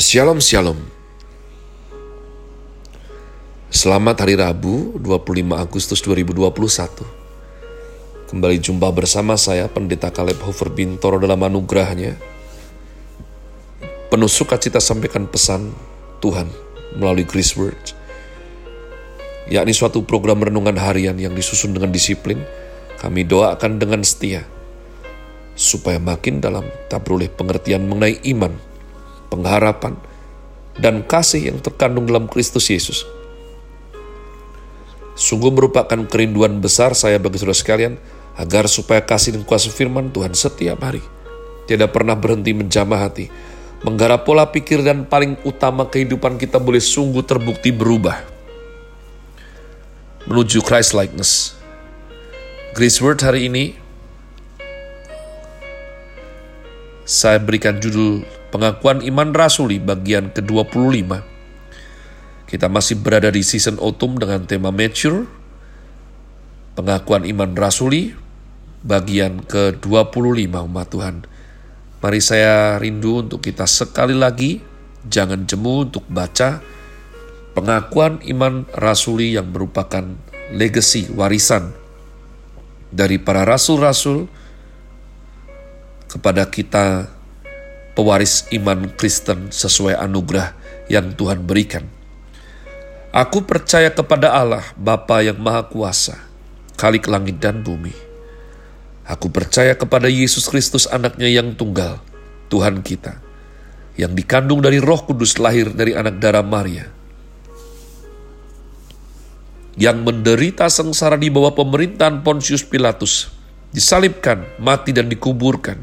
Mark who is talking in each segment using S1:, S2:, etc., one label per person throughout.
S1: Shalom Shalom Selamat hari Rabu 25 Agustus 2021 Kembali jumpa bersama saya Pendeta Kaleb Hofer Bintoro dalam anugerahnya. Penuh sukacita sampaikan pesan Tuhan melalui Grace Word yakni suatu program renungan harian yang disusun dengan disiplin kami doakan dengan setia supaya makin dalam tak beroleh pengertian mengenai iman pengharapan, dan kasih yang terkandung dalam Kristus Yesus. Sungguh merupakan kerinduan besar saya bagi saudara sekalian, agar supaya kasih dan kuasa firman Tuhan setiap hari tidak pernah berhenti menjamah hati, menggarap pola pikir dan paling utama kehidupan kita boleh sungguh terbukti berubah menuju Christ likeness. Grace Word hari ini saya berikan judul Pengakuan Iman Rasuli bagian ke-25. Kita masih berada di season autumn dengan tema Mature. Pengakuan Iman Rasuli bagian ke-25 umat Tuhan. Mari saya rindu untuk kita sekali lagi jangan jemu untuk baca pengakuan iman rasuli yang merupakan legacy warisan dari para rasul-rasul kepada kita pewaris iman Kristen sesuai anugerah yang Tuhan berikan. Aku percaya kepada Allah, Bapa yang Maha Kuasa, Kalik langit dan bumi. Aku percaya kepada Yesus Kristus anaknya yang tunggal, Tuhan kita, yang dikandung dari roh kudus lahir dari anak darah Maria, yang menderita sengsara di bawah pemerintahan Pontius Pilatus, disalibkan, mati dan dikuburkan,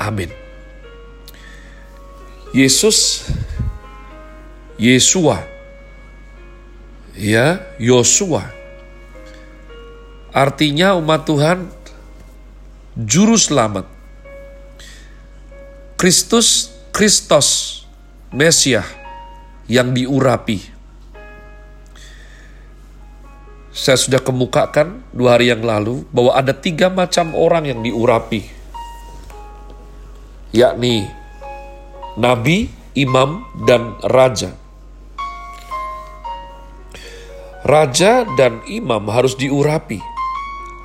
S1: Amin. Yesus, Yesua, ya, Yosua. Artinya umat Tuhan juru selamat. Kristus, Kristos, Mesiah yang diurapi. Saya sudah kemukakan dua hari yang lalu bahwa ada tiga macam orang yang diurapi yakni nabi, imam, dan raja. Raja dan imam harus diurapi.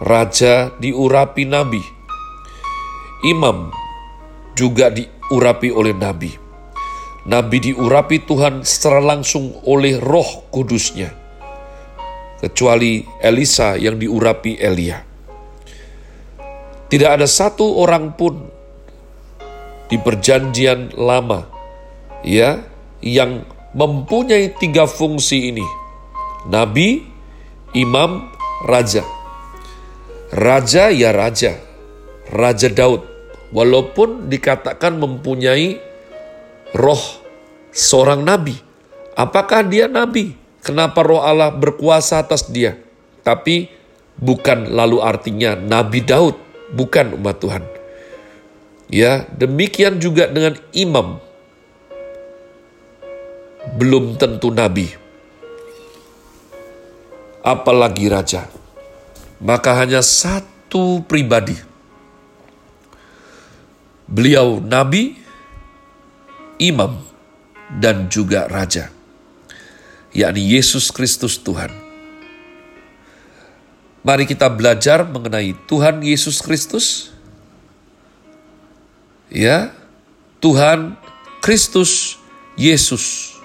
S1: Raja diurapi nabi. Imam juga diurapi oleh nabi. Nabi diurapi Tuhan secara langsung oleh roh kudusnya. Kecuali Elisa yang diurapi Elia. Tidak ada satu orang pun di perjanjian lama ya yang mempunyai tiga fungsi ini. Nabi, imam, raja. Raja ya raja. Raja Daud. Walaupun dikatakan mempunyai roh seorang nabi. Apakah dia nabi? Kenapa roh Allah berkuasa atas dia? Tapi bukan lalu artinya Nabi Daud. Bukan umat Tuhan Ya, demikian juga dengan imam. Belum tentu nabi. Apalagi raja. Maka hanya satu pribadi. Beliau nabi, imam, dan juga raja. Yakni Yesus Kristus Tuhan. Mari kita belajar mengenai Tuhan Yesus Kristus ya Tuhan Kristus Yesus.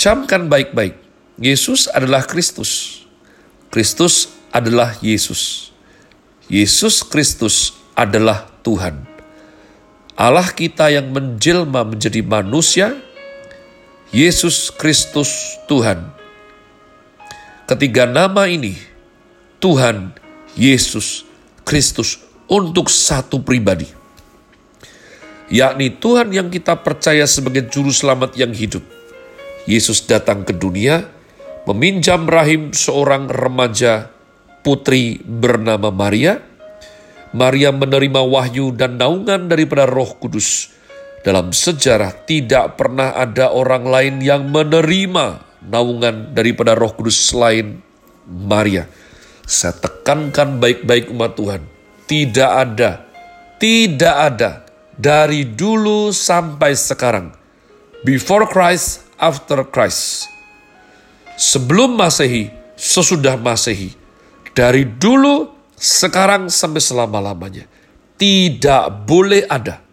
S1: Camkan baik-baik. Yesus adalah Kristus. Kristus adalah Yesus. Yesus Kristus adalah Tuhan. Allah kita yang menjelma menjadi manusia, Yesus Kristus Tuhan. Ketiga nama ini, Tuhan, Yesus, Kristus, untuk satu pribadi. Yakni Tuhan yang kita percaya sebagai juru selamat yang hidup. Yesus datang ke dunia, meminjam rahim seorang remaja putri bernama Maria. Maria menerima wahyu dan naungan daripada Roh Kudus. Dalam sejarah tidak pernah ada orang lain yang menerima naungan daripada Roh Kudus selain Maria. Saya tekankan baik-baik umat Tuhan. Tidak ada, tidak ada dari dulu sampai sekarang. Before Christ, after Christ. Sebelum Masehi, sesudah Masehi. Dari dulu, sekarang sampai selama-lamanya. Tidak boleh ada,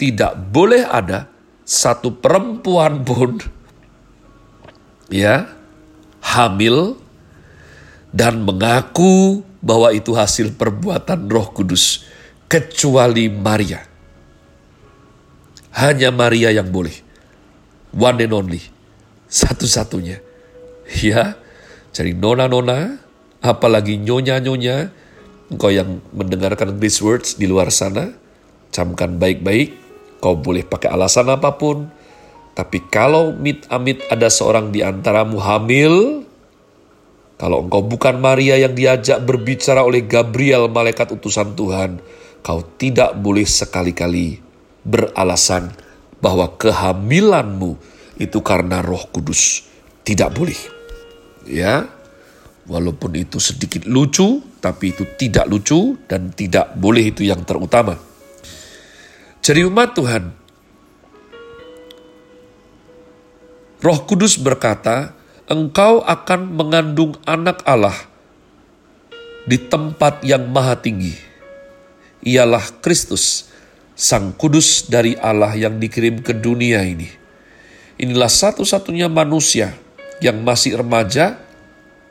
S1: tidak boleh ada satu perempuan pun ya hamil dan mengaku bahwa itu hasil perbuatan Roh Kudus, kecuali Maria. Hanya Maria yang boleh, one and only, satu-satunya. Ya, jadi nona-nona, apalagi nyonya-nyonya, engkau yang mendengarkan these words di luar sana, camkan baik-baik, kau boleh pakai alasan apa pun, tapi kalau mit-amit ada seorang di antaramu hamil, kalau engkau bukan Maria yang diajak berbicara oleh Gabriel, malaikat utusan Tuhan, kau tidak boleh sekali-kali beralasan bahwa kehamilanmu itu karena Roh Kudus. Tidak boleh. Ya. Walaupun itu sedikit lucu, tapi itu tidak lucu dan tidak boleh itu yang terutama. Jadi umat Tuhan, Roh Kudus berkata, engkau akan mengandung anak Allah di tempat yang maha tinggi. Ialah Kristus, Sang Kudus dari Allah yang dikirim ke dunia ini. Inilah satu-satunya manusia yang masih remaja,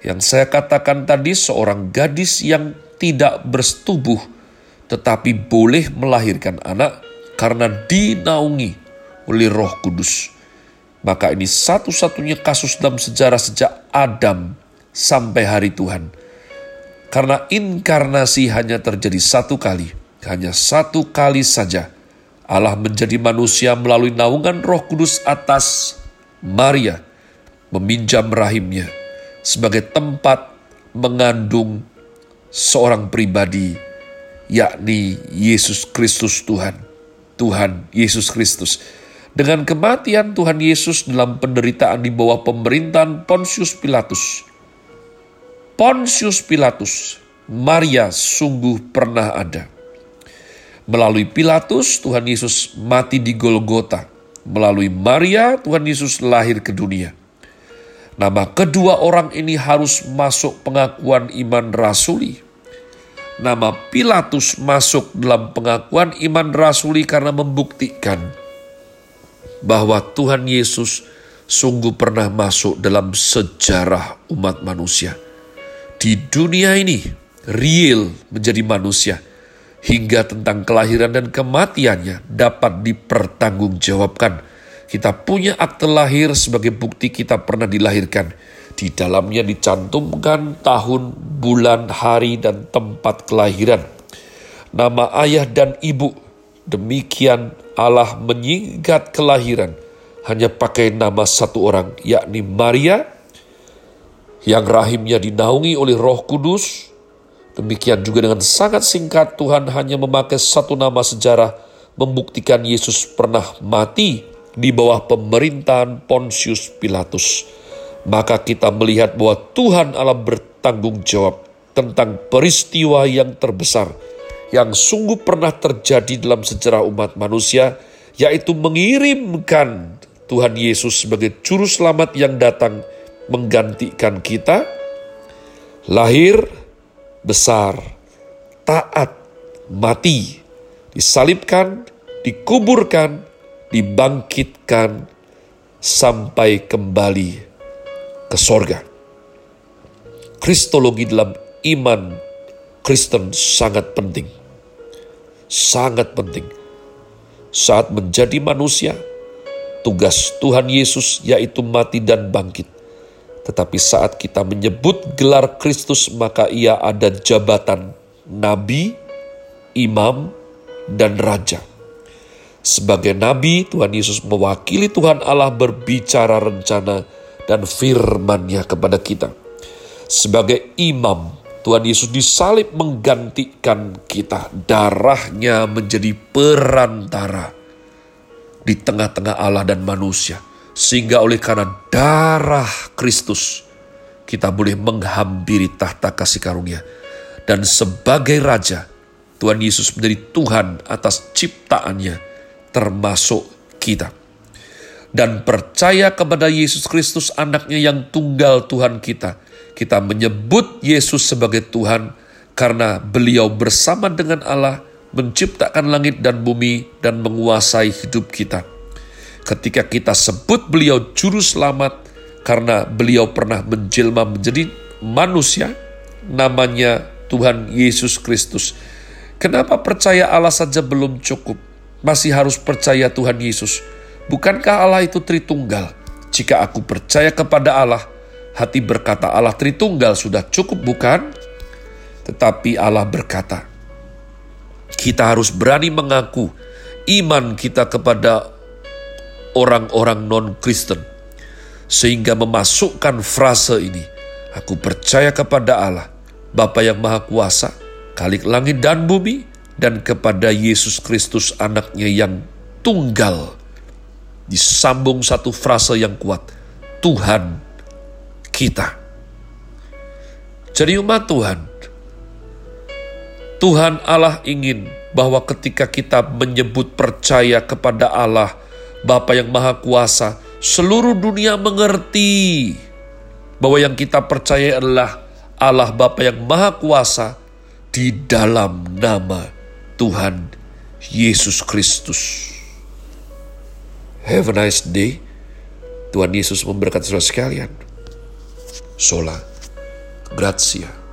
S1: yang saya katakan tadi seorang gadis yang tidak bersetubuh, tetapi boleh melahirkan anak karena dinaungi oleh roh kudus. Maka ini satu-satunya kasus dalam sejarah sejak Adam sampai hari Tuhan. Karena inkarnasi hanya terjadi satu kali, hanya satu kali saja. Allah menjadi manusia melalui naungan roh kudus atas Maria, meminjam rahimnya sebagai tempat mengandung seorang pribadi, yakni Yesus Kristus Tuhan. Tuhan Yesus Kristus dengan kematian Tuhan Yesus dalam penderitaan di bawah pemerintahan Pontius Pilatus. Pontius Pilatus, Maria sungguh pernah ada. Melalui Pilatus, Tuhan Yesus mati di Golgota. Melalui Maria, Tuhan Yesus lahir ke dunia. Nama kedua orang ini harus masuk pengakuan iman rasuli. Nama Pilatus masuk dalam pengakuan iman rasuli karena membuktikan bahwa Tuhan Yesus sungguh pernah masuk dalam sejarah umat manusia. Di dunia ini, real menjadi manusia, hingga tentang kelahiran dan kematiannya dapat dipertanggungjawabkan. Kita punya akte lahir sebagai bukti kita pernah dilahirkan. Di dalamnya dicantumkan tahun, bulan, hari, dan tempat kelahiran. Nama ayah dan ibu, demikian Allah menyingkat kelahiran hanya pakai nama satu orang, yakni Maria, yang rahimnya dinaungi oleh roh kudus. Demikian juga dengan sangat singkat Tuhan hanya memakai satu nama sejarah membuktikan Yesus pernah mati di bawah pemerintahan Pontius Pilatus. Maka kita melihat bahwa Tuhan Allah bertanggung jawab tentang peristiwa yang terbesar yang sungguh pernah terjadi dalam sejarah umat manusia, yaitu mengirimkan Tuhan Yesus sebagai juru selamat yang datang menggantikan kita, lahir, besar, taat, mati, disalibkan, dikuburkan, dibangkitkan, sampai kembali ke sorga. Kristologi dalam iman Kristen sangat penting sangat penting. Saat menjadi manusia, tugas Tuhan Yesus yaitu mati dan bangkit. Tetapi saat kita menyebut gelar Kristus, maka ia ada jabatan nabi, imam, dan raja. Sebagai nabi, Tuhan Yesus mewakili Tuhan Allah berbicara rencana dan firman-Nya kepada kita. Sebagai imam, Tuhan Yesus disalib menggantikan kita. Darahnya menjadi perantara di tengah-tengah Allah dan manusia. Sehingga oleh karena darah Kristus, kita boleh menghampiri tahta kasih karunia. Dan sebagai Raja, Tuhan Yesus menjadi Tuhan atas ciptaannya, termasuk kita. Dan percaya kepada Yesus Kristus anaknya yang tunggal Tuhan kita. Kita menyebut Yesus sebagai Tuhan karena beliau bersama dengan Allah menciptakan langit dan bumi dan menguasai hidup kita. Ketika kita sebut beliau juru selamat karena beliau pernah menjelma menjadi manusia, namanya Tuhan Yesus Kristus. Kenapa percaya Allah saja belum cukup? Masih harus percaya Tuhan Yesus. Bukankah Allah itu Tritunggal? Jika aku percaya kepada Allah, hati berkata Allah Tritunggal sudah cukup bukan? Tetapi Allah berkata, kita harus berani mengaku iman kita kepada orang-orang non-Kristen. Sehingga memasukkan frase ini, aku percaya kepada Allah, Bapa yang Maha Kuasa, Kalik langit dan bumi, dan kepada Yesus Kristus anaknya yang tunggal. Disambung satu frase yang kuat, Tuhan kita. Jadi umat Tuhan, Tuhan Allah ingin bahwa ketika kita menyebut percaya kepada Allah, Bapa yang Maha Kuasa, seluruh dunia mengerti bahwa yang kita percaya adalah Allah Bapa yang Maha Kuasa di dalam nama Tuhan Yesus Kristus. Have a nice day. Tuhan Yesus memberkati saudara sekalian. Sola. Grazie.